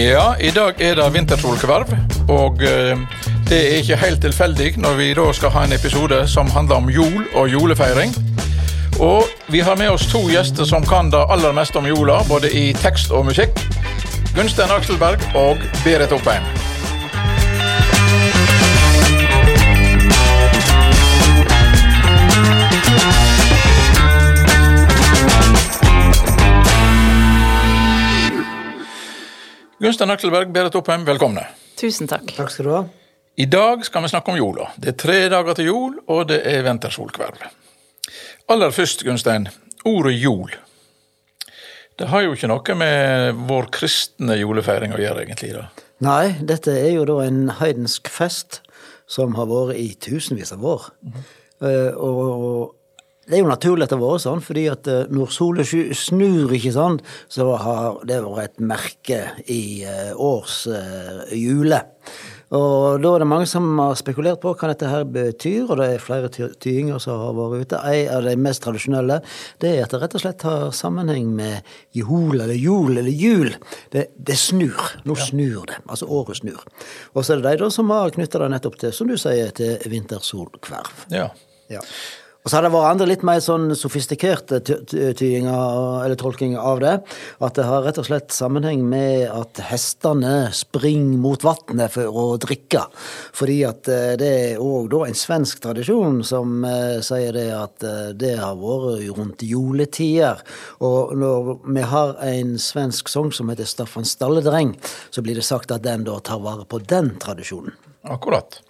Ja, i dag er det vintersolkverv, og eh, det er ikke helt tilfeldig når vi da skal ha en episode som handler om jul og julefeiring. Og vi har med oss to gjester som kan det aller meste om jula, både i tekst og musikk. Gunstein Akselberg og Berit Oppheim. Gunstein Akselberg, Berit Oppheim, velkomne. Tusen takk. Takk skal du ha. I dag skal vi snakke om jula. Det er tre dager til jul, og det er vintersolkverv. Aller først, Gunstein, ordet jul. Det har jo ikke noe med vår kristne julefeiring å gjøre, egentlig. da. Nei, dette er jo da en heidensk fest som har vært i tusenvis av år. Eh, og det er jo naturlig at det har vært sånn, fordi at eh, når sola snur, ikke sant, så har det vært et merke i eh, års uh, jule. Og da er det mange som har spekulert på hva dette her betyr, og det er flere tyinger som har vært ute. En av de mest tradisjonelle det er at det rett og slett har sammenheng med jol eller jul eller jul. Det, det snur. Nå snur det. Altså året snur. Og så er det de da som har knytta det nettopp til, som du sier, til vintersolkverv. Ja. Ja. Og så har det vært andre litt mer sånn sofistikerte ty- ty- tyinger eller tolkinger av det. At det har rett og slett sammenheng med at hestene springer mot vannet for å drikke. Fordi at eh, det er òg da en svensk tradisjon som eh, sier det at eh, det har vært rundt juletider. Og når vi har en svensk sang som heter Staffan Stalledreng, så blir det sagt at den da tar vare på den tradisjonen. Akkurat.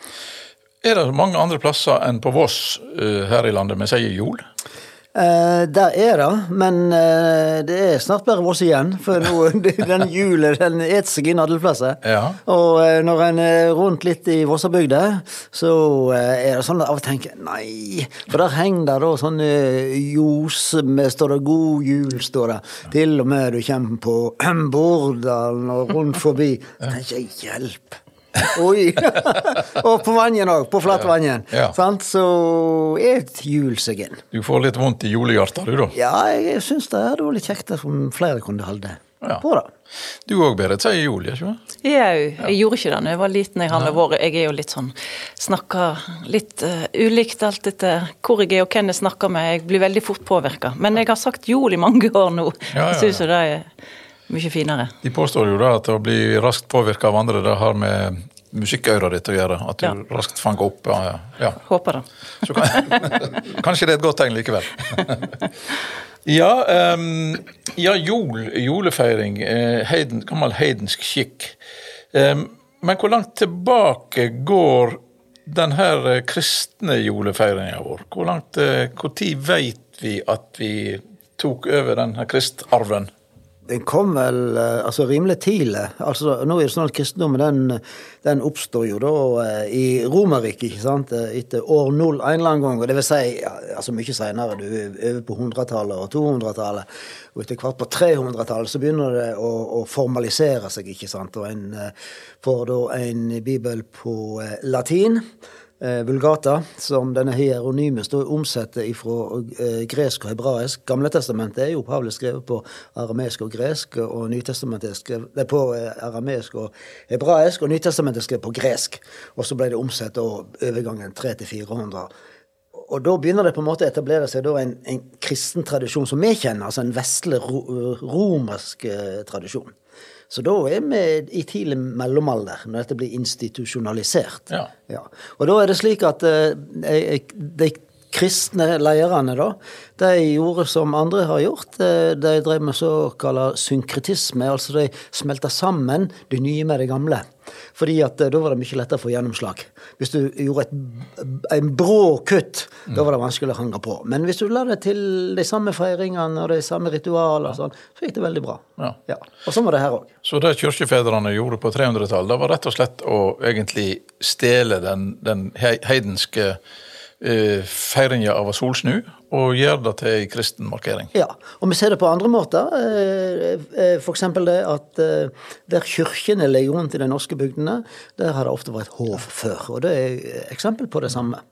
Er det mange andre plasser enn på Voss eh, her i landet vi sier jul? Eh, der er det, men eh, det er snart bare Voss igjen. For nå, den julen den et seg inn alle plasser. Ja. Og eh, når en er rundt litt i Vossabygda, så eh, er det sånn at av og til tenker nei. For der henger det da sånne ljos med står det 'God jul', står det. Til og med du kommer på Bordalen og rundt forbi. Ja. tenker jeg hjelp. Oi! og på vannet òg, på flatvannet. Ja. Så et jul seg inn. Du får litt vondt i julehjertet, du, da. Ja, jeg syns det er litt kjekt om flere kunne holde Ja. på det. Du òg, Berit, sier jul, gjør ikke sant? Jeg, jeg gjorde ikke det da jeg var liten. Jeg, har vært, jeg er jo litt sånn Snakker litt uh, ulikt alt etter hvor jeg er og hvem jeg snakker med. Jeg blir veldig fort påvirka. Men jeg har sagt jul i mange år nå. Ja, ja, Jeg syns jo det er mye finere. De påstår jo da at å bli raskt påvirka av andre, det har med musikkøret ditt å gjøre. At du Ja. raskt fanger opp. Ja, ja. Håper det. Så kan, kanskje det er et godt tegn likevel. ja, um, ja, jul, julefeiring. Eh, heiden, gammel heidensk skikk. Um, men hvor langt tilbake går den her eh, kristne julefeiringa vår? Hvor langt, Når tid veit vi at vi tok over den her kristarven? Den kom vel eh, altså rimelig tidlig. Altså, nå er det sånn at Kristendommen den, den oppstår jo da eh, i Romerriket, ikke sant? Eh, etter år null en eller annen gang. og Det vil si altså mye seinere, du er over på 100-tallet og 200-tallet. Og etter hvert på 300-tallet så begynner det å, å formalisere seg, ikke sant. Og en får da en bibel på latin. Eh, Vulgata, som denne hieronymen står omsetter fra eh, gresk og hebraisk. Gamle testamentet er jo opphavlig skrevet på arameisk og gresk, og Nytestamentet er skrevet på eh, arameisk og hebraisk, og Nytestamentet er skrevet på gresk. Og så ble det omsett da overgangen 300-400. Og da begynner det på en måte å etablere seg en, en kristen tradisjon som vi kjenner, altså en vestlig ro, romersk tradisjon. Så da er vi i tidlig mellomalder, når dette blir institusjonalisert. Ja. Og da er det slik at eh, de kristne lederne, da, de gjorde som andre har gjort. Eh, De drev med såkalt synkretisme, altså de smelta sammen det nye med det gamle. Fordi at eh, da var det mye lettere å få gjennomslag. Hvis du gjorde et, en brå kutt, da var det vanskelig å henge på. Men hvis du la det til de samme feiringene og de samme ritualene, sånn, så gikk det veldig bra. Ja. Og sånn var det her òg. Så det kirkefedrene gjorde på 300-tallet, det var rett og slett å egentlig stjele den, den heidenske feiringa av solsnu, og gjør det til ei kristen markering. Ja, og vi ser det på andre måter. Eh, eh, eksempel det at eh, der kirkene ligger rundt i de norske bygdene, der har det ofte vært hov før. Og det er eksempel på det samme.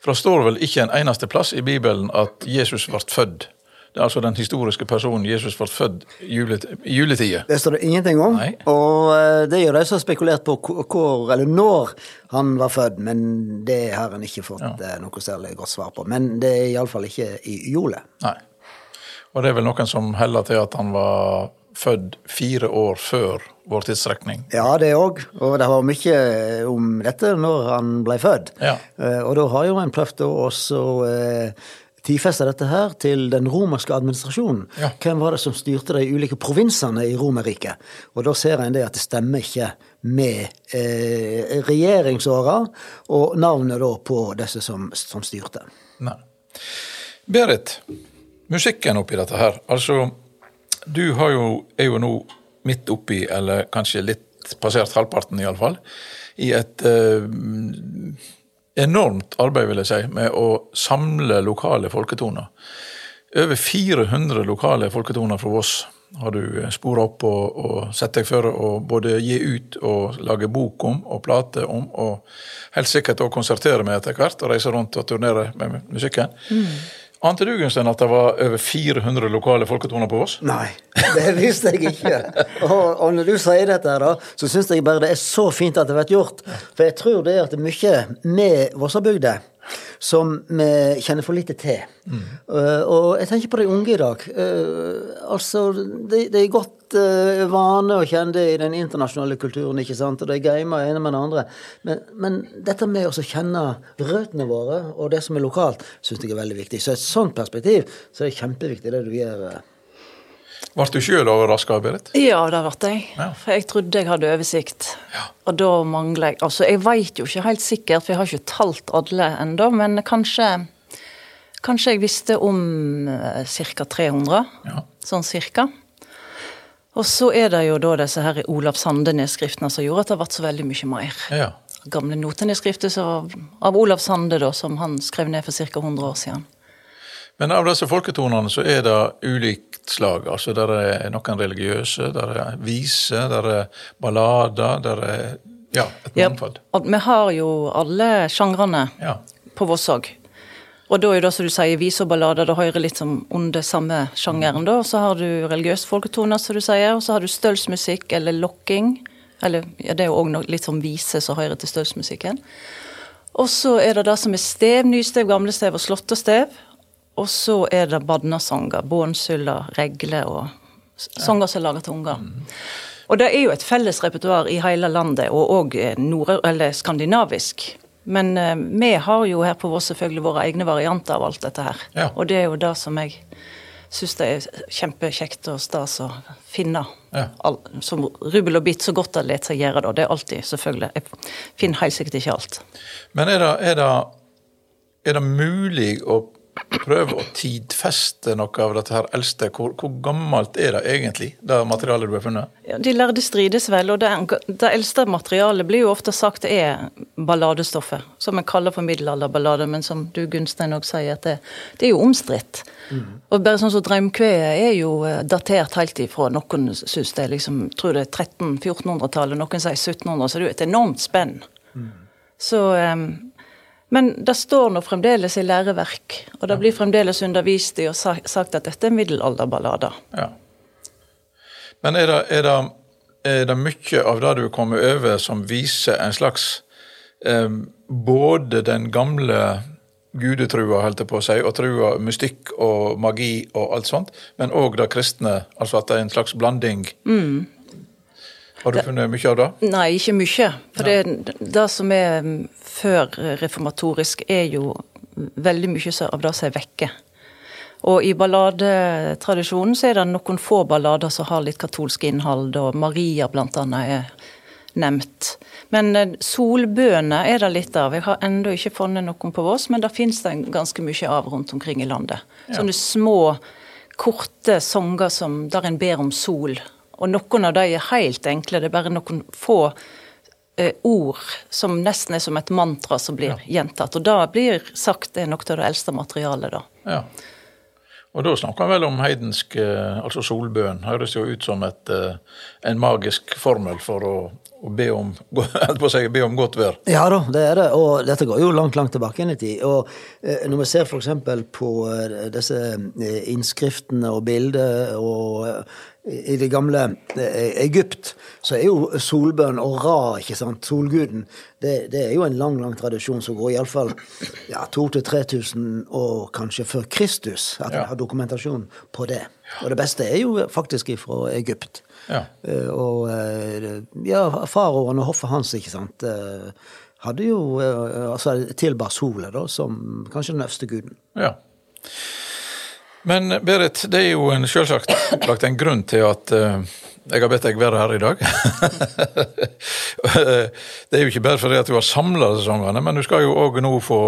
For det står vel ikke en eneste plass i Bibelen at Jesus ble født Det er altså den historiske personen Jesus ble født i julet, juletida. Det står det ingenting om. Nei. Og eh, det er jo de som har spekulert på hvor- eller når han var født, men det har en ikke fått ja. noe særlig godt svar på. Men det er iallfall ikke i jula. Nei. Og det er vel noen som heller til at han var født fire år før vår tidsrekning. Ja, det òg. Og det var mye om dette når han ble født. Ja. Eh, Og da har jo en prøvd å også tidfeste dette her til den romerske administrasjonen. Ja. Hvem var det som styrte de ulike provinsene i Romerriket? Og da ser en det at det stemmer ikke med eh, regjeringsåra og navnet da på disse som, som styrte. Nei. Berit, musikken oppi dette her. Altså, du har jo, er jo nå midt oppi, eller kanskje litt passert halvparten iallfall, i et eh, enormt arbeid, vil jeg si, med å samle lokale folketoner. Over 400 lokale folketoner fra Voss har du spora opp og, og sett deg for å både gi ut og lage bok om og plate om, og helt sikkert også konsertere med etter hvert og reise rundt og turnere med musikken. Ante du, Gunstein, at det var over 400 lokale folketoner på Voss? Nei, det visste jeg ikke. Og, og når du sier dette, her så syns jeg bare det er så fint at det blir gjort. For jeg tror det at mye med Vossabygda som vi kjenner for lite til. Uh, og jeg tenker på de unge i dag. Uh, altså, det de er godt uh, vane kjenne det i den internasjonale kulturen, ikke sant? og de gamer ene med den andre. Men, men dette med å kjenne røttene våre og det som er lokalt, syns jeg er veldig viktig. Så i et sånt perspektiv så er det kjempeviktig det du gjør. Ble du sjøl overraska, Berit? Ja, det ble jeg. Ja. For jeg trodde jeg hadde oversikt. Og da mangler jeg Altså, jeg veit jo ikke helt sikkert, for jeg har ikke talt alle ennå, men kanskje Kanskje jeg visste om ca. 300. Ja. Sånn cirka. Og så er det jo da disse her Olav Sande-nedskriftene som gjorde at det ble så veldig mye mer. Ja. Gamle notenedskrifter av Olav Sande, da, som han skrev ned for ca. 100 år siden. Men av disse folketonene så er det ulikt slag. Altså Der er noen religiøse, der er vise, der er ballader, der er ja, et Ja, mangfold. og vi har jo alle sjangrene Ja. på Voss òg. Og da er det som du sier, vise og ballader, det hører litt som under samme sjangeren. da. Så har du religiøse folketoner, som du sier, og så har du stølsmusikk eller lokking. Eller ja, det er jo òg litt som vise som hører til stølsmusikken. Og så er det det som er stev, nystev, gamlestev og slåttestev. Og så er det badnasanger, bånsulla, regle og sanger som er laga til unger. Og det er jo et felles repertoar i hele landet, og òg eller skandinavisk. Men eh, vi har jo her på Voss selvfølgelig våre egne varianter av alt dette her. Ja. Og det er jo det som jeg syns det er kjempekjekt og stas å finne. Ja. All, som rubbel og bit så godt det lar seg gjøre, da. Det er alltid, selvfølgelig. Jeg finner helt sikkert ikke alt. Men er det, er, det, er det mulig å prøve å tidfeste noe av dette her eldste? Hvor, hvor gammelt er det egentlig, det materialet du har funnet? Ja, de lærde strides vel, og det, det eldste materialet blir jo ofte sagt er balladestoffet, som en kaller for middelalderballader, men som du Gunstein òg sier, at det, det er jo omstridt. Og bare sånn som Draumkveet er jo eh, datert helt ifra noen syns det er liksom, tror det er 1300-1400-tallet, noen sier 1700, så det er jo et enormt spenn. Så eh, Men det står nå fremdeles i læreverk, og det blir fremdeles undervist i og sagt at dette er middelalderballader. Ja. Men er det, er det, er det mye av det du kommer over som viser en slags eh, Både den gamle gudetrua, holdt jeg på å si, og trua mystikk og magi og alt sånt, men òg det kristne, altså at det er en slags blanding. Har du funnet mye av det? Nei, ikke mye. For det, det som er mm, før reformatorisk, er jo veldig mye av det som er vekke. Og i balladetradisjonen så er det noen få ballader som har litt katolsk innhold, og Maria blant annet er nevnt. Men eh, solbønner er det litt av. Jeg har ennå ikke funnet noen på Voss, men det finnes det ganske mye av rundt omkring i landet. Sånne små, korte sanger som, der en ber om sol. Og noen av de er helt enkle, det er bare noen få eh, ord som nesten er som et mantra som blir gjentatt. Og da blir sagt det er noe av det eldste materialet, da. Ja. Og da snakker han vel om heidensk, eh, altså solbønn. Høres jo ut som et, eh, en magisk formel for å, å be, om, på å si, be om godt vær. Ja da, det er det. Og dette går jo langt, langt tilbake inn i tid. Og når vi ser f.eks. på disse innskriftene og bilder og i det gamle eh, Egypt, så er jo solbønn og Ra, ikke sant, solguden, det, det er jo en lang, lang tradisjon som går iallfall ja, 2000-3000 år kanskje før Kristus, at Ja. en har dokumentasjon på det. Og det beste er jo faktisk fra Egypt. Ja. Eh, Og eh, ja, faraoen og hoffet hans, ikke sant, hadde jo altså tilbar sola da, som kanskje den øverste guden. Ja. Men Berit, det er jo en, selvsagt lagt en grunn til at uh, jeg har bedt deg være her i dag. det er jo ikke bare fordi at du har samla sangene, men du skal jo òg nå få,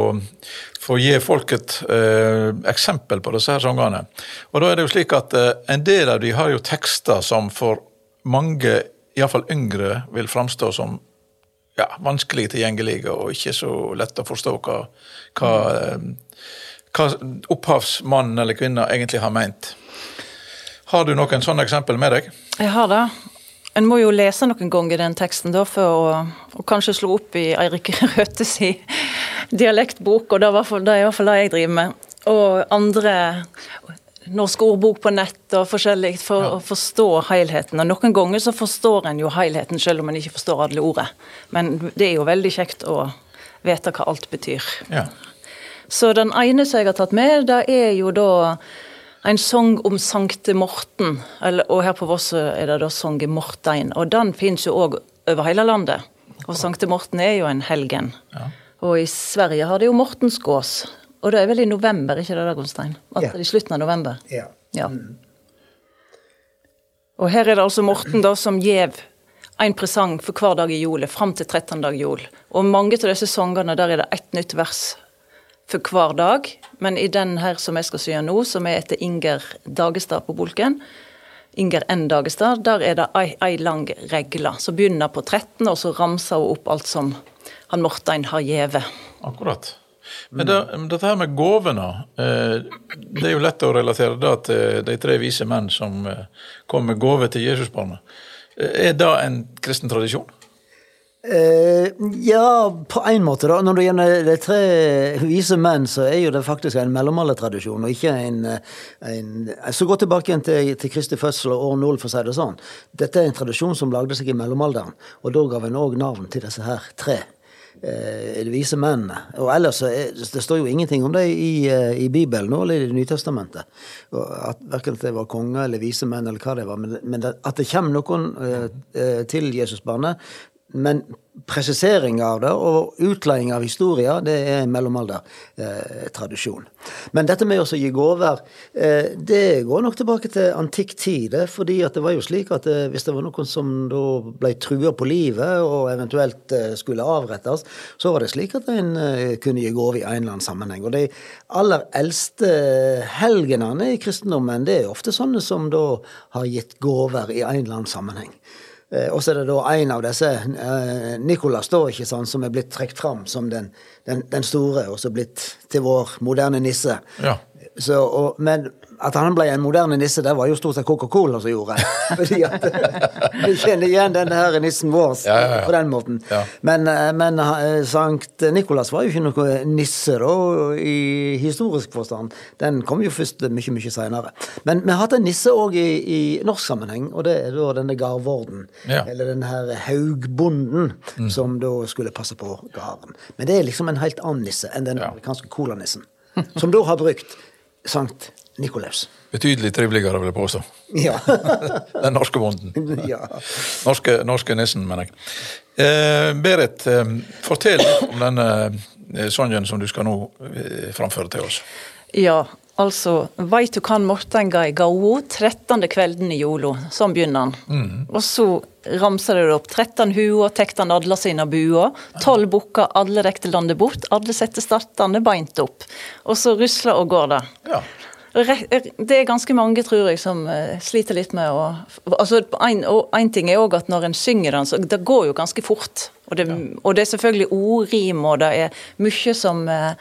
få gi folk et eh, eksempel på disse her sangene. Og da er det jo slik at uh, en del av de har jo tekster som for mange, iallfall yngre, vil framstå som ja, vanskelig tilgjengelige og ikke så lett å forstå hva, hva, hva opphavsmannen eller kvinna egentlig har meint. Har du noen sånne eksempel med deg? Jeg har det. En må jo lese noen ganger den teksten da, for å, å kanskje slå opp i Eirik Røthes i dialektbok, og det, er i hvert fall det jeg driver med. Og andre norsk ordbok på nett og forskjellig, for Ja. å forstå helheten. Og noen ganger så forstår en jo helheten, selv om en ikke forstår alle ordet. Men det er jo veldig kjekt å vite hva alt betyr. Ja. Så den ene som jeg har tatt med, det er jo da en sang om Sankte Morten. Eller, og her på Voss er det da sangen Mortein. Og den finnes jo òg over hele landet. Og Sankte Morten er jo en helgen. Ja. Og i Sverige har de jo Mortensgås. Og det er vel i november, ikke det da, Gunstein? At Ja. det I slutten av november. Ja. Ja. Og her er det altså Morten da som gjev en presang for hver dag i jula, fram til 13. dag jul. Og mange av disse sangene, der er det ett nytt vers for hver dag. Men i den her som jeg skal sy nå, som er etter Inger Dagestad på Bolken, Inger N. Dagestad, der er det ei, ei lang regle som begynner på 13, og så ramser hun opp alt som han Mortein har gjeve. Akkurat. Men det, dette her med gåvene, eh, det er jo lett å relatere det til de tre vise menn som eh, kom med gave til Jesusbarnet. Eh, Er det en kristen tradisjon? Eh, ja, på en måte, da. Når det gjelder de tre vise menn, så er jo det faktisk en mellomaldertradisjon, og ikke en, eh, en Så gå tilbake igjen til, til Kristi fødsel og år null, for å si det sånn. Dette er en tradisjon som lagde seg i mellomalderen, og da ga en òg navn til disse her tre. Eh, de vise mennene. Og ellers så er, det står jo ingenting om det i, eh, i Bibelen eller i Det nye testamentet. At Verken det var konger eller vise menn eller hva det var, men, det, at det kommer noen eh, eh, til Jesusbarnet. Men presisering av det og utleiing av historier, det er en mellomaldertradisjon. Men dette med å gi gaver, eh, det går nok tilbake til antikk tid. fordi at det var jo slik at eh, hvis det var noen som da ble trua på livet og eventuelt eh, skulle avrettes, så var det slik at en eh, kunne gi gave i en eller annen sammenheng. Og de aller eldste helgenene i kristendommen, det er ofte sånne som da har gitt gaver i en eller annen sammenheng. Eh, Og så er det da en av disse, eh, Nikolas, da, ikke sant, som er blitt trukket fram som den, den, den store, og så blitt til vår moderne nisse. Ja. Så, og, men at han ble en moderne nisse, det var jo stort sett Coca-Cola som gjorde. Fordi at vi kjenner igjen denne her nissen vår Ja, ja, ja. på den måten. Men, eh, men eh, Sankt Nikolas var jo ikke noe nisse da, i historisk forstand. Den kom jo først mye, mye seinere. Men vi har hatt en nisse òg i, i norsk sammenheng, og det er da denne gardvorden. Ja. Eller den her haugbonden, Mm. som da skulle passe på garden. Men det er liksom en helt annen nisse enn den amerikanske colanissen. Som da har brukt Sankt Nikolaus. Betydelig triveligere, vil jeg påstå. Ja. Den norske bonden. ja. Norske, norske nissen, mener jeg. Eh, Berit, eh, fortell om denne eh, sangen som du skal nå eh, framføre til oss. Ja, altså Veit du kan Morten ga i gao 13. kvelden i jolo. Sånn begynner han. Og så ramser det opp 13 huer, tek han alle sine buer. 12 bukker, alle rekte landet bort. Alle setter startene beint opp. Og så rusler og går det. Ja. Det er ganske mange, tror jeg, som eh, sliter litt med å altså, en, en ting er òg at når en synger den, så det går jo ganske fort. Og det, og det er selvfølgelig ordrim, og det er mye som eh,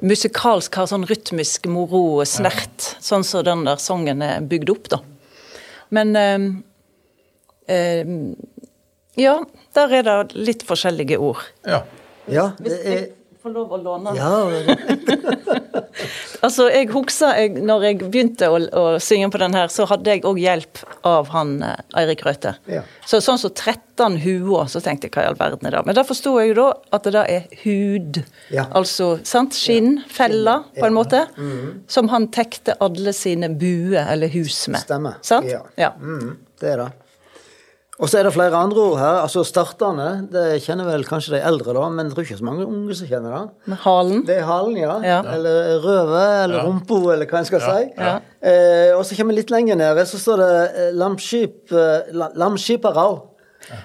musikalsk har sånn rytmisk moro snert, sånn som den der sangen er bygd opp, da. Men eh, eh, Ja, der er det litt forskjellige ord. Ja. Ja, det er Får lov å låne ja, Altså, jeg husker jeg, når jeg begynte å, å synge på den her, så hadde jeg òg hjelp av han eh, Eirik Røthe. Ja. Så sånn som 13 huer, så tenkte jeg hva i all verden er det? Men da forsto jeg jo da at det da er hud. Ja. Altså sant, skinn, feller, på en Ja. måte. Som han tekte alle sine buer eller hus med. Stemmer. Sant? Ja. ja. Mm, det er det. Og så er det flere andre ord her. altså Startene det kjenner vel kanskje de eldre, da, men jeg tror ikke så mange unge som kjenner det. Halen. Det er halen, ja. Ja. Eller røvet, eller rumpa, eller hva en skal si. Ja. Eh, og så kommer vi litt lenger ned, så står det eh, Lamskip eh, Lamskiparau.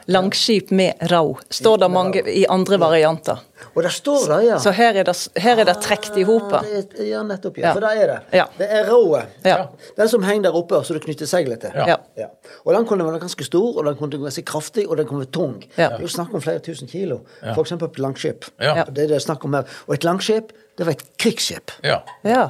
Langskip med rau. Står det mange i andre varianter. Og der står det, ja. Så her er det, her er det trukket i hop. Ah, det er- Ja, nettopp. Ja. Ja. For det er det. Ja. Det er rået. Ja. Den som henger der oppe, så du knytter seilet til. Ja. Ja. Og den kunne være ganske stor, og den kunne være kraftig, og den kunne være tung. Ja. Det er jo snakk om flere tusen kilo, for eksempel på et langskip. Ja. Det er det snakk om her. Og et langskip, det var et krigsskip. ja. Ja.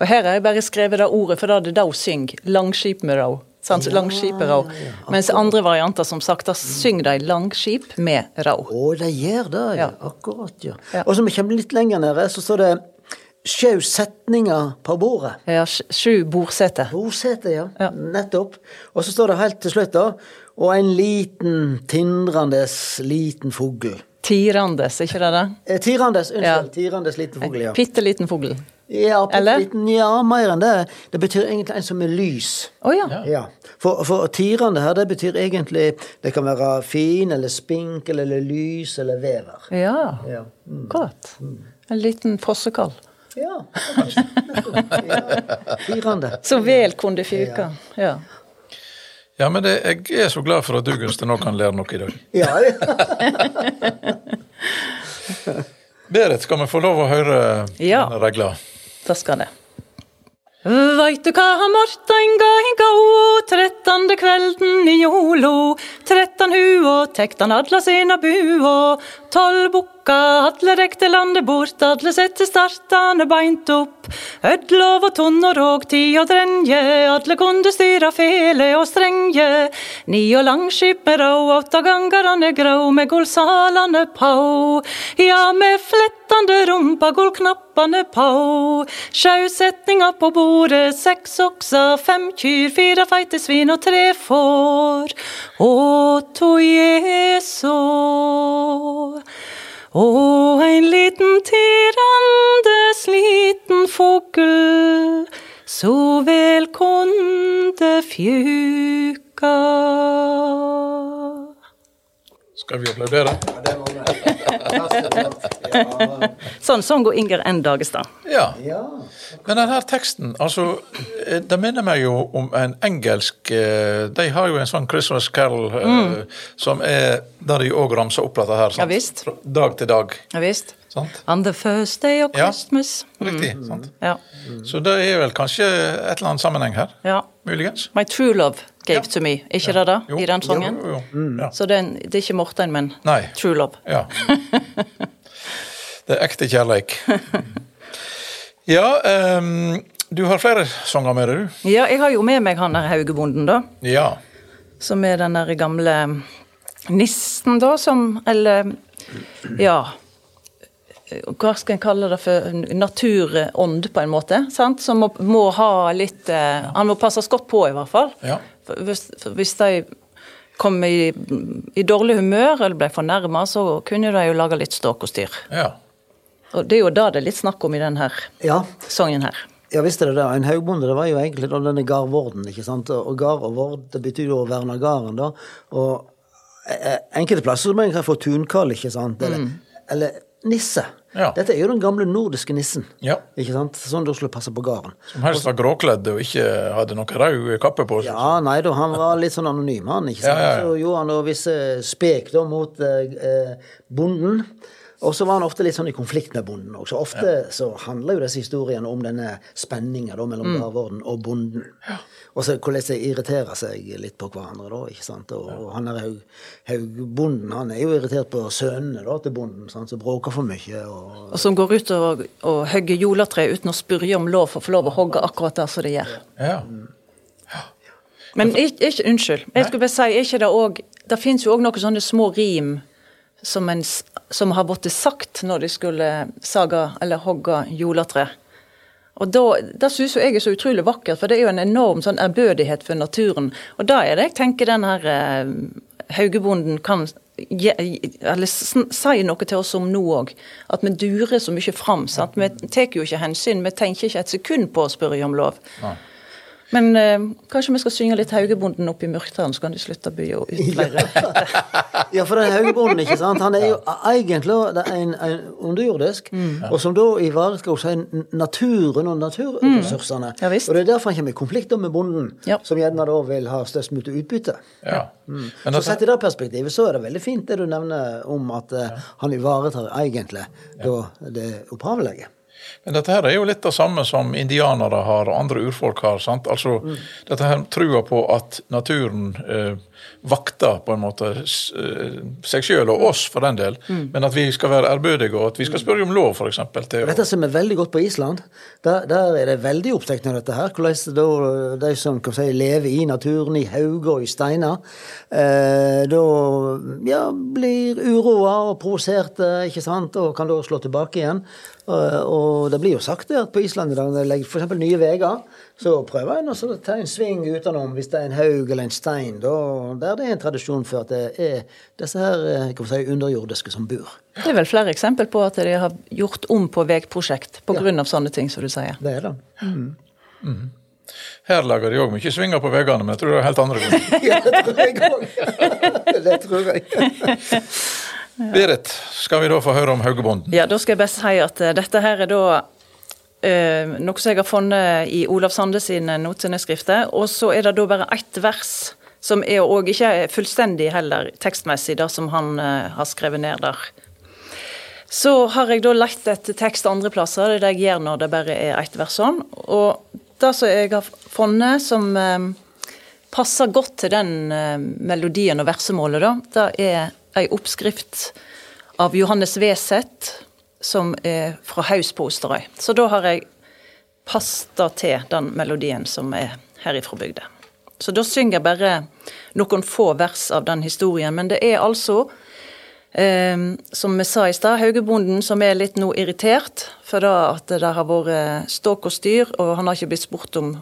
Og her har jeg bare skrevet det ordet, for da er det da hun synger. Langskip med rau. Sant? Ja, langskipet rau. Mens andre varianter, som sagt, da synger de langskip med rau. Å, de gjør det, ja. Ja. Akkurat, ja. Ja. Og så vi kommer litt lenger nede, så står det sju setninger på bordet. Ja, sju bordseter. Bordsete, ja. Ja. Nettopp. Og så står det helt til slutt, da, og en liten, tindrandes liten fugl. Tirandes, ikke det det? Eh, tirandes, unnskyld. Ja. Tirandes liten fugl, ja. Bitte liten fugl. Ja, liten, ja, mer enn det. Det betyr egentlig en som er lys. Oh, ja. Ja. For, for tirande her, det betyr egentlig Det kan være fin eller spinkel eller lys eller vever. Ja, Ja. akkurat. En liten fossekall. Ja, kanskje. ja. Tirande. Så vel kunne det fyke. Ja. ja men det, jeg er så glad for at du, Gunsten, nå kan lære noe i dag. Ja, ja. Berit, skal vi få lov å høre Ja. denne regla? Da skal det. Veit du hva Morten ga i gå, trettande kvelden i jolo, trettan hua tektan hadla sina bua, tolv bukka alle rekte landet bort, alle sette startane beint opp, ødlov og tonn og råg, ti og drenje, alle kunde styra fele og strenge, ni og langskip med rå, åtta gangarane grå, med gullsalane på, ja, med flettande rumpa, gullknappane på, sjausetninga på bordet, seks okser, fem kyr, fire feite svin og tre får, Å, to jeso. Og en liten tirandes liten fugl, så vel kunde fjuka. Skal vi applaudere? Sånn sånn går Inger N. Dagestad. Ja. ja. Men denne teksten, altså, eh, det minner meg jo om en engelsk eh, De har jo en sånn Christmas Carol mm. som er der de òg ramser opp dette her. sant? Mm. Ja, visst. Dag til dag. Ja visst. Sant? On the first day of Ja. Christmas. Riktig. sant? Ja. Så det er vel kanskje et eller annet sammenheng her? ja. Muligens? My true love gave to me. Ikke det da? Jo. I den sangen? Jo, jo, jo. Ja. Så det er, en, det er ikke Morten, men Nei. true love. Ja. Det er ekte kjærleik. Ja, um, du har flere sanger med deg, du? Ja, jeg har jo med meg han der Haugebonden, da. Ja. Som er den der gamle nissen, da, som Eller ja. Hva skal en kalle det for naturånd, på en måte. sant? Som må, må ha litt eh, Han må passes godt på, i hvert fall. Ja. Hvis, hvis de kom i, i dårlig humør eller ble fornærma, så kunne de jo lage litt ståk og styr. ja. Og det er jo da det er litt snakk om i denne ja. sangen her. Ja, visst er det det. En haugbonde det var jo egentlig da denne gardvorden. ikke sant? Og gard og vord det betyr jo å verne garden, da. Og eh, enkelte plasser så må en få tunkall, ikke sant. Eller, eller nisse. Ja. Dette er jo den gamle nordiske nissen. Ja. Ikke sant? Sånn du skulle passe på gården. Som helst var gråkledd og ikke hadde noe rød kappe på seg. Ja, nei da, han var litt sånn anonym, han. ikke sant? Ja. Så gjorde han da visse spek da mot eh, eh, bonden. Og så var han ofte litt sånn i konflikt med bonden også. Ofte så handler jo disse historiene om denne spenninga mellom Mm. gravorden og bonden. Og så hvordan de irriterer seg litt på hverandre da, ikke sant. Og, og han er haug, haugbonden, han er jo irritert på sønnene da til bonden, sant? som bråker for mye. og... Og som går ut og, og hogger juletre uten å spørre om lov for å få lov å hogge akkurat der som de gjør. Ja. Men ikke, ikke, unnskyld, jeg skulle bare si, ikke det òg Det fins jo òg noen sånne små rim som, en, som har blitt sagt når de skulle saga eller hogge juletre. Og da, Det syns jeg er så utrolig vakkert, for det er jo en enorm sånn ærbødighet for naturen. Og da er det jeg tenker den her eh, Haugebonden kan ge, eller si noe til oss om nå òg. At vi durer så mye fram. sant? Vi tar jo ikke hensyn, vi tenker ikke et sekund på å spørre om lov. Nei. Men eh, kanskje vi skal synge litt Haugebonden opp i Mørkdalen, så kan de slutte å by og utleire. ja, for den Haugebonden, ikke sant, han er jo egentlig en, en underjordisk, mm. og som da ivaretar si, naturen og naturressursene. Mm. Ja, og det er derfor han kommer i konflikt med bonden, ja. som gjerne da vil ha størst mulig utbytte. Ja. Mm. Så sett i det perspektivet så er det veldig fint det du nevner om at uh, han ivaretar egentlig da det opphavlige. Men dette her er jo litt det samme som indianere har, og andre urfolk har. sant? Altså, mm. Dette her trua på at naturen eh, vakter på en måte eh, seg sjøl, og oss for den del, mm. men at vi skal være ærbødige, og at vi skal spørre om lov, f.eks. Dette som er veldig godt på Island, der, der er det veldig opptatt av dette her. Hvordan da, de som kan si, lever i naturen, i hauger og i steiner, eh, da ja, blir uroa og provoserte, ikke sant, og kan da slå tilbake igjen. Og det blir jo sagt at på Island når de legger f.eks. nye veier, så prøver en å ta en sving utenom hvis det er en haug eller en stein. Da, der det er en tradisjon for at det er disse her eh, si, underjordiske som bor. Det er vel flere eksempel på at de har gjort om på veiprosjekt pga. Ja. Av sånne ting som du sier. Det er det. Mm. Mm. Her lager de òg mye svinger på veiene, men jeg tror det er helt andre grunner. ja, det tror jeg òg. det tror jeg. Berit, skal vi da få høre om Haugebonden? Ja, da skal jeg best si at uh, dette her er da uh, noe som jeg har funnet i Olav Sande sine noteskrifter. Og så er det da bare ett vers, som er òg ikke fullstendig heller tekstmessig, det som han uh, har skrevet ned der. Så har jeg da lett etter tekst andre plasser, det er det jeg gjør når det bare er ett vers sånn. Og det som jeg har funnet som passer godt til den melodien og versemålet, da, det er ei oppskrift av Johannes Weseth, som er fra Haus på Osterøy. Så da har jeg pasta til den melodien som er herifra bygda. Så da synger jeg bare noen få vers av den historien. Men det er altså, eh, som vi sa i stad, Haugebonden som er litt nå irritert for da at det har vært ståk og styr, og han har ikke blitt spurt om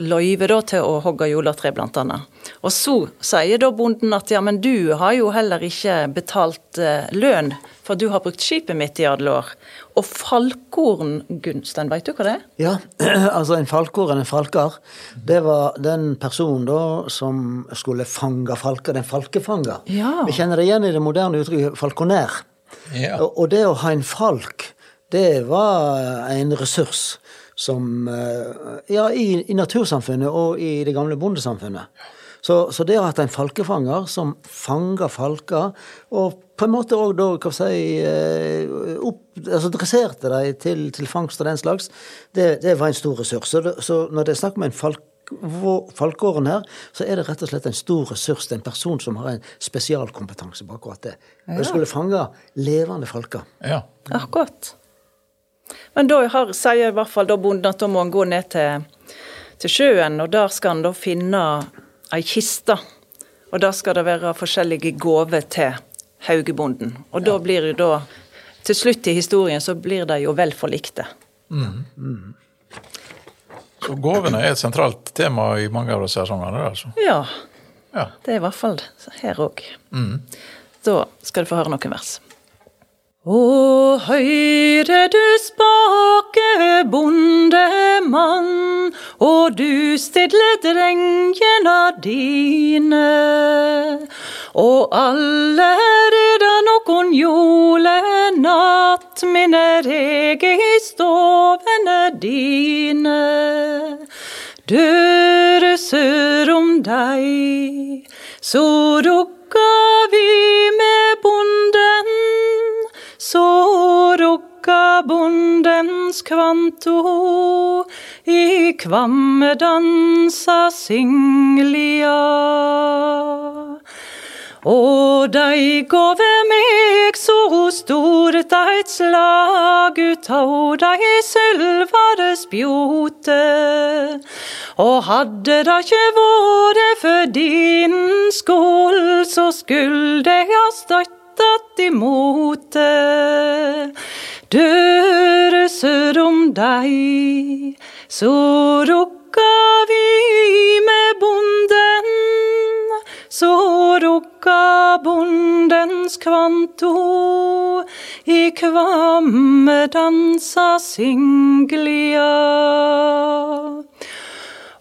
løyve da, til å hogge juletre, bl.a. Og så sier da bonden at ja, men du har jo heller ikke betalt eh, lønn, for du har brukt skipet mitt i alle år. Og falkorn, Gunstein, veit du hva det er? Ja, altså en falkorn, en falkar, det var den personen da som skulle fange falker, den falkefanger. Ja. Vi kjenner det igjen i det moderne uttrykket falkonær. Ja. Og det å ha en falk, det var en ressurs som eh, Ja, i, i, natursamfunnet og i det gamle bondesamfunnet. Så, så det å ha hatt en falkefanger som fanger falker, og på en måte òg da, hva si, eh, opp, altså dresserte dem til, til, fangst og den slags, det, det, var en stor ressurs. Så, det, så når det er snakk om en falk falkeåren her, så er det rett og slett en stor ressurs. Det er en person som har en spesialkompetanse på akkurat det. Ja. Og skulle fange levende falker. Ja, akkurat. Men da har, sier i hvert fall da bonden at da må han gå ned til, til sjøen, og der skal han da finne ei kiste. Og der skal det være forskjellige gaver til Haugebonden. Og da blir det da Til slutt i historien så blir de jo vel forlikte. Mm. Mm. Så gavene er et sentralt tema i mange av disse sangene? Altså. Ja. ja. Det er i hvert fall her òg. Mm. Da skal du få høre noen vers. Å høyre du spake bondemann, og du stille drengene dine. Og allerede nokon julenatt minner eg i stovene dine. Døre sør om deg, så rukka vi med så rukka bondens kvanto i kvamme dansa singlia. Og dei gav meg så stort eit slag ut av dei sølvare spjote. Og hadde det ikke vært for din skål, så skulle jeg ha støttet imot det. Døre sør om deg, så rukka vi med bonden. Så rukka bondens kvanto, i kvamme dansa singlia.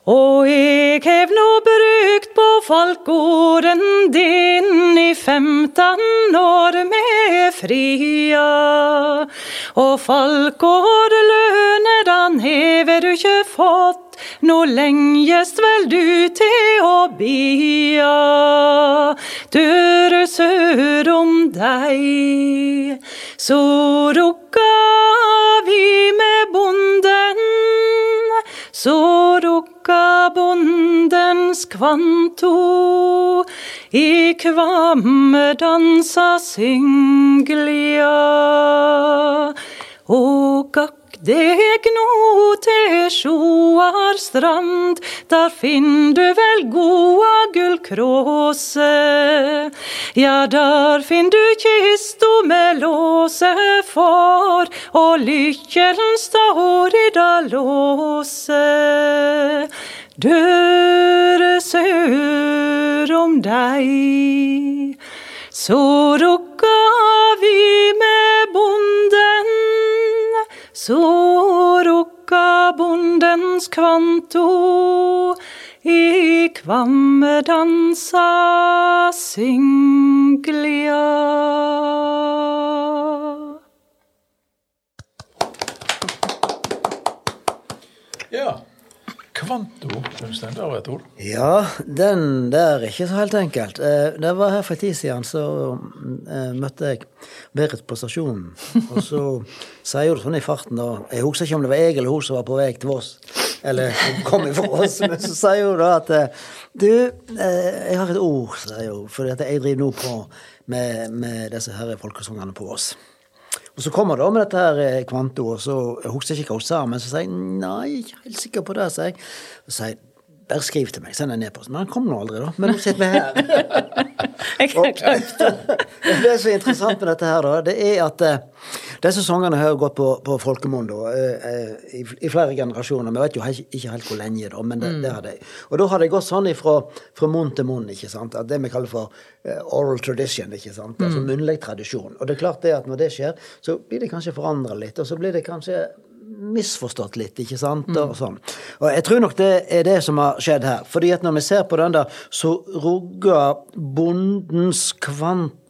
Og jeg hev no brukt på din i femten år med fria. Og falkårløne den hever du ikke fått, nå lengjest vel du til å bia. Døre sør om deg, så rukka vi med bonden. Så rukka bondens kvanto, i kvamme dansa singlia. Og gakk deg nå til Sjoar strand, der finn du vel goa gullkråse. Ja, der finn du kista med låse for, og lykkelen står i da låse. Døre sør om deg, så rukka vi med bonden. Så rukka bondens kvanto, i kvamme dansa singlia. Ja. Kvanto, Øystein, det var et ord. Ja, den der er ikke så helt enkelt. Eh, Det var her for en tid siden, så eh, møtte jeg Berit på stasjonen. Og så sier hun sånn i farten, da Jeg husker ikke om det var jeg eller hun som var på vei til Voss. Eller hun kom ifra oss. men så sier hun da at eh, Du, eh, jeg har et ord, sier hun, for jeg driver nå på med, med disse her folkesangene på Voss. Og så kommer det med dette her eh, kvanto, og så jeg husker ikke hva hun sa, men så sier jeg nei, jeg er ikke helt sikker på det, sier jeg. Så sier jeg bare skriv til meg, send en e-post. Men han kom nå aldri, da. Men nå sitter vi her. Jeg og, det. som er interessant med dette her, da, det er at disse sangene har jo gått på, på folkemunne eh, eh, i, i flere generasjoner. Vi vet jo ikke, ikke helt hvor lenge, da, men det, det har de. Og da har det gått sånn ifra, fra munn til munn, ikke sant. At det vi kaller for eh, oral tradition, ikke sant. Altså munnlig tradisjon. Og det er klart det at når det skjer, så blir det kanskje forandra litt, og så blir det kanskje misforstått litt, ikke sant? Og sånn. Og jeg tror nok det er det som har skjedd her. Fordi at når vi ser på den der, så rugger bondens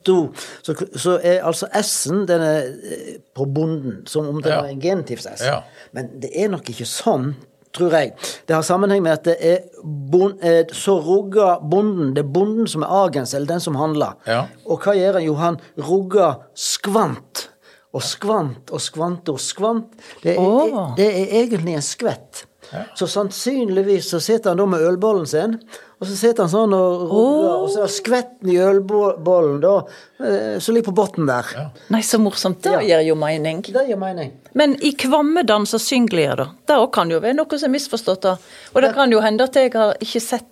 kvanto så, så er altså S-en den er eh, på bonden, som om det Ja. er en genitivs-S. Ja. Men det er nok ikke sånn, tror jeg. Det har sammenheng med at det er bon, eh, så rugger bonden. Det er bonden som er agens, eller den som handler. Ja. Og hva gjør han? Jo, han rugger skvant. Og skvant og skvant og skvant. Det er, Åh. det er egentlig en skvett. Så sannsynligvis så sitter han da med ølbollen sin, og så sitter han sånn og rugger, og så er skvetten i ølbollen da, eh, som ligger på bunnen der. Nei, så morsomt. Det Ja. gir jo mening. Det gir mening. Men i kvammedans og syngler, da? Det òg kan jo være noe som er misforstått. da. Og det kan jo hende at jeg har ikke sett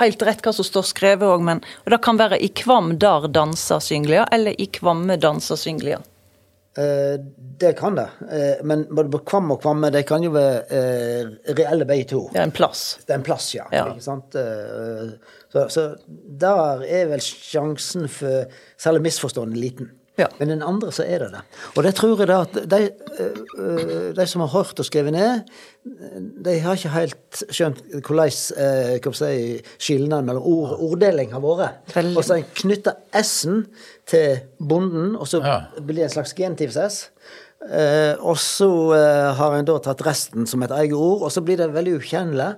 helt rett hva som står skrevet òg, men og det kan være i kvam der danser syngler, eller i kvamme danser synglia. Eh, det kan det. Eh, men både på kvam og kvamme, det kan jo være eh, reelle begge to. Det er en plass. Det er en plass, ja. Ja. Ikke sant? Så, så der er vel sjansen for selv misforstående liten. Ja. Men den andre så er det det. Og det tror jeg da at de, eh, de som har hørt og skrevet ned, de har ikke helt skjønt hvordan eh, si, skilnaden mellom ord, orddeling har vært. Og så en knytter S-en til bonden, og så Ja. blir det en slags gentivs-S. Eh, og så eh, har en da tatt resten som et eget ord, og så blir det veldig ukjennelig.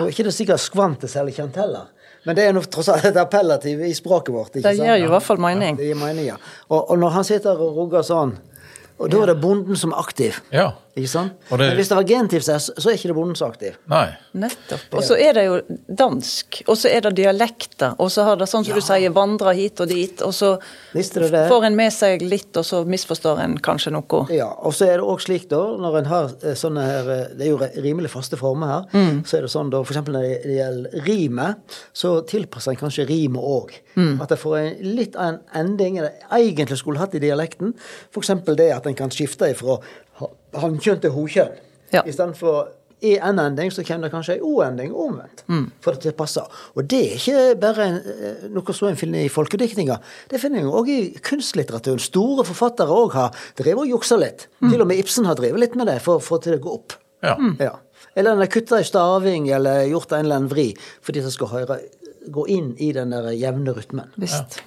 Og ikke det sikkert skvant er særlig kjent heller. Men det er noe, tross alt et appellativ i språket vårt. ikke Det sant? gir jo i hvert fall mening. Det gir mening, ja. Og, og når han sitter og rugger sånn, og da er det bonden som er aktiv. Ja. Ikke sant? Og det- Men hvis det var genitiv S, så er ikke det bondens aktiv. Nei. Nettopp. Og så er det jo dansk, og så er det dialekter, og så har det sånn som du sier, vandra hit og dit, og så får en med seg litt, og så misforstår en kanskje noe. Ja, og så er det òg slik, da, når en har eh, sånne her eh, Det er jo rimelig faste former her. Mm. Så er det sånn, da, eksempel når det gjelder rimet, så tilpasser en kanskje rimet òg. Mm. At det får en litt av en ending enn det egentlig skulle hatt i dialekten. Eksempel det at en kan skifte ifra ha- hannkjønn til hokjønn. Ja. Istedenfor i en-ending, så kommer det kanskje en o-ending omvendt. Mm. For at det passer. Og det er ikke bare en, eh, noe som en finner i folkediktninga. Det finner en òg i kunstlitteraturen. Store forfattere òg har drevet og juksa litt. Mm. Til og med Ibsen har drevet litt med det for å få til å gå opp. Ja. Ja. Eller en har kutta i staving eller gjort en eller annen vri fordi det skal høre, gå inn i den der jevne rytmen. Visst.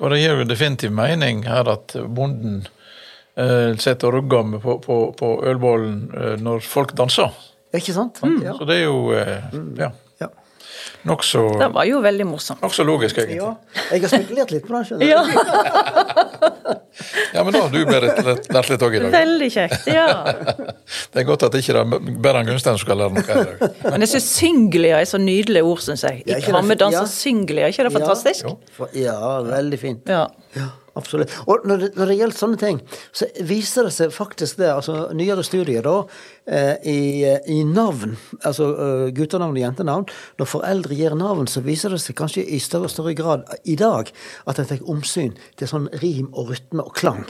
Og det gir jo definitivt mening her at bonden eh, sitter og rugger med på, på, på ølbollen eh, når folk danser. Ikke sant? Ja. Så det er jo eh, ja, Ja. nokså Det var jo veldig morsomt. nokså logisk, egentlig. ja. Jeg har spekulert litt på det. skjønner du. Ja, Ja, men da har du lært litt- lært litt òg i dag. veldig kjekt. Ja. Det er godt at ikke det ikke er Beran Gunstein som skal lære noe i dag. Men jeg syns syngelige er så nydelig ord, syns jeg. I krammedans ja. og syngelige, er ikke det fantastisk? Ja, veldig fint. Ja. Ja, absolutt. Og når det, når det gjelder sånne ting, så viser det seg faktisk det, altså nyere studier da, eh, i, i navn, altså eh, guttenavn og jentenavn, når foreldre gir navn, så viser det seg kanskje i større og større grad i dag at en tar omsyn til sånn rim og rytme og klang.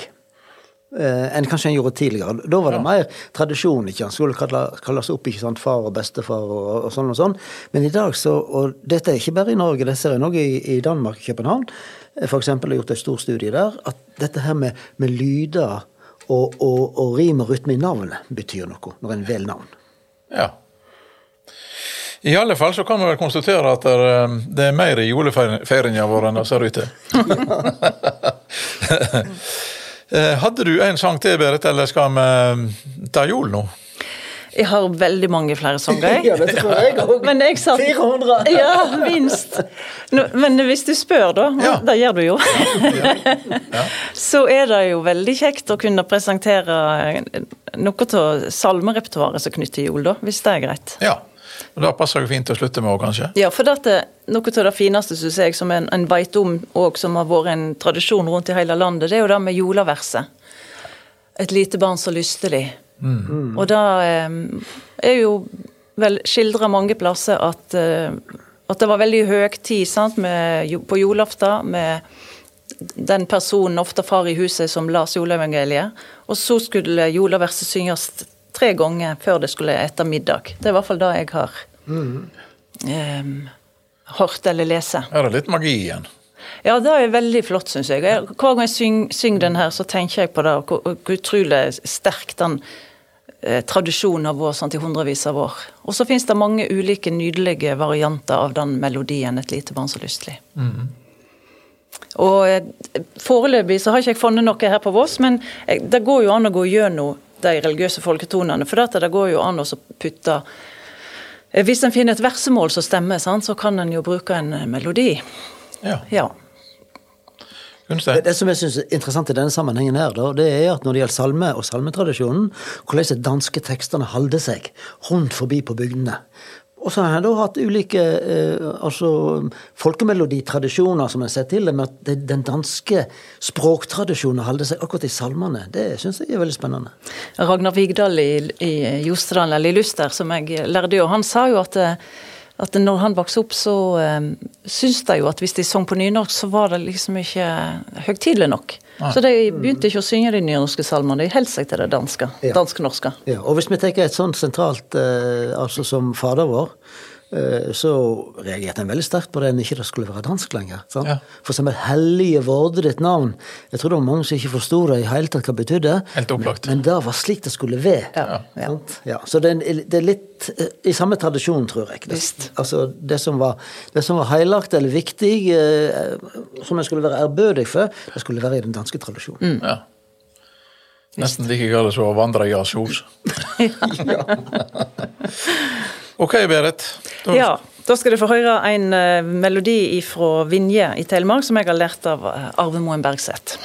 Eh, enn kanskje en gjorde tidligere. Da var det mer tradisjon. ikke sant? Skulle kalles opp ikke sant? far og bestefar og, og sånn og sånn. Men i dag så Og dette er ikke bare i Norge, det ser jeg òg i, i Danmark, København. Eh, eksempel har gjort en stor studie der. At dette her med, med lyder og, og, og rim og rytme i navnet betyr noe, når en velger navn. Ja. I alle fall så kan vi vel konstatere at det er, er mer i julefeiringa vår enn det ser ut til. Eh, Hadde du en sang til, Berit, eller skal vi ta jul nå? Jeg har veldig mange flere sanger, Ja, det tror jeg òg. Satt 400! Ja, minst. Men hvis du spør, da, Ja. det gjør du jo, så er det jo veldig kjekt å kunne presentere noe av salmerepertoaret som knytter til jul, da, hvis det er greit. Ja. Og Da passer det fint å slutte med òg, kanskje. Ja, for dette, noe av det fineste synes jeg, som en, en veit om, og som har vært en tradisjon rundt i hele landet, det er jo det med juleverset. Et lite barn så lystelig. Og da eh, er jo vel skildra mange plasser at, eh, at det var veldig høgtid sant, med, på julaften med den personen, ofte far i huset, som las juleevangeliet. Og så skulle juleverset synges tre ganger før det skulle etter middag. Det er i hvert fall det jeg har eh, hørt eller lese. Er det litt magi igjen. Ja, det er veldig flott, syns jeg. Hver gang jeg syng- synger den her, så tenker jeg på det, hvor, hvor utrolig sterk den eh, tradisjonen har vært sånn, i hundrevis av år. Og så finnes det mange ulike nydelige varianter av den melodien 'Et lite barn så lystelig'. Og eh, Foreløpig så har ikke jeg funnet noe her på Voss, men eh, det går jo an å gå gjennom de religiøse folketonene. For dette, det går jo an å putte eh, Hvis en finner et versemål som stemmer, sant, så kan en jo bruke en eh, melodi. Ja. Ja. Det, det som jeg synes er interessant i denne sammenhengen, her, da, det er at når det gjelder salme og salmetradisjonen, hvordan de danske tekstene holder seg rundt forbi på bygdene. Og så har jeg da hatt ulike eh, altså, folkemeloditradisjoner som jeg ser til, men at det- den danske språktradisjonen holder seg akkurat i salmene, det syns jeg er veldig spennende. Ragnar Vigdal i, i Jostedal, eller i Luster, som jeg lærte jo, han sa jo at, eh, at når han vokste opp, så um, syntes de jo at hvis de sang på nynorsk, så var det liksom ikke høytidelig nok. Så de begynte ikke å synge de nynorske salmene, de holdt seg til det danske. Ja. Dansk-norske. Ja, og hvis vi tenker et sånt sentralt, uh, altså som Fader vår, så reagerte en veldig sterkt på det enn ikke det skulle være dansk lenger. Ja. For eksempel 'Hellige vorde ditt navn'. Jeg tror det var mange som ikke forsto det i hele tatt hva det betydde. Helt opplagt. Men, men det var slik det skulle være. Ja, ja. Ja, så det er, det er litt eh, i samme tradisjon, tror jeg. Det, altså, det som var, det som var heilagt eller viktig, eh, som en skulle være ærbødig for, det skulle være i den danske tradisjonen. Ja. Nesten like galt som å vandre i Asjos. ok, Berit. Da- Ja, da skal du få høre en eh, melodi fra Vinje i Telemark, som jeg har lært av eh, Arve Moen Bergseth.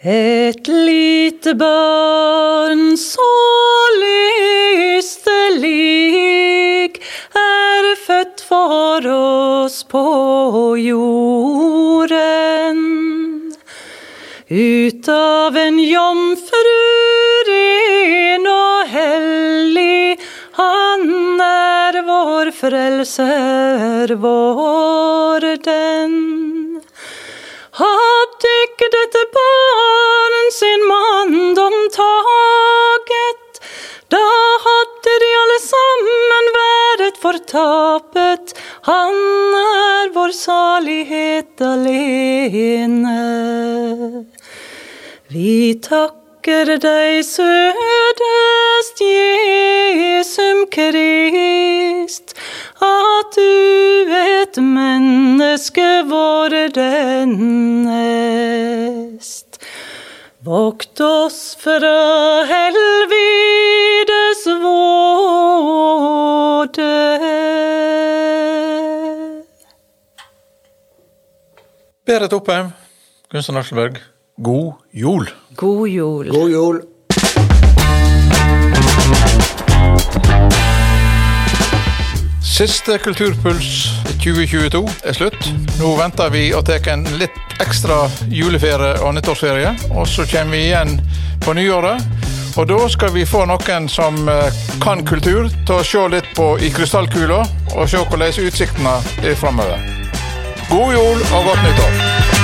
Et lite barn så lystelig er født for oss på jorden. Ut av en jomfru frelser, vår den. Hadde ikke dette barn sin manndom taget, da hadde de alle sammen vært fortapet. Han er vår salighet alene. Vi takker deg, sødest et menneske vår dennest. Vokt oss fra helvides våde. Berit Oppheim, Gunsten Aksselberg, god jul. God jul. God jul. Siste Kulturpuls 2022 er slutt. Nå venter vi å tar en litt ekstra juleferie og nyttårsferie. Og så kommer vi igjen på nyåret. Og da skal vi få noen som eh, kan kultur, til å se litt på i krystallkula og se hvordan utsiktene er framover. God jul og godt nyttår.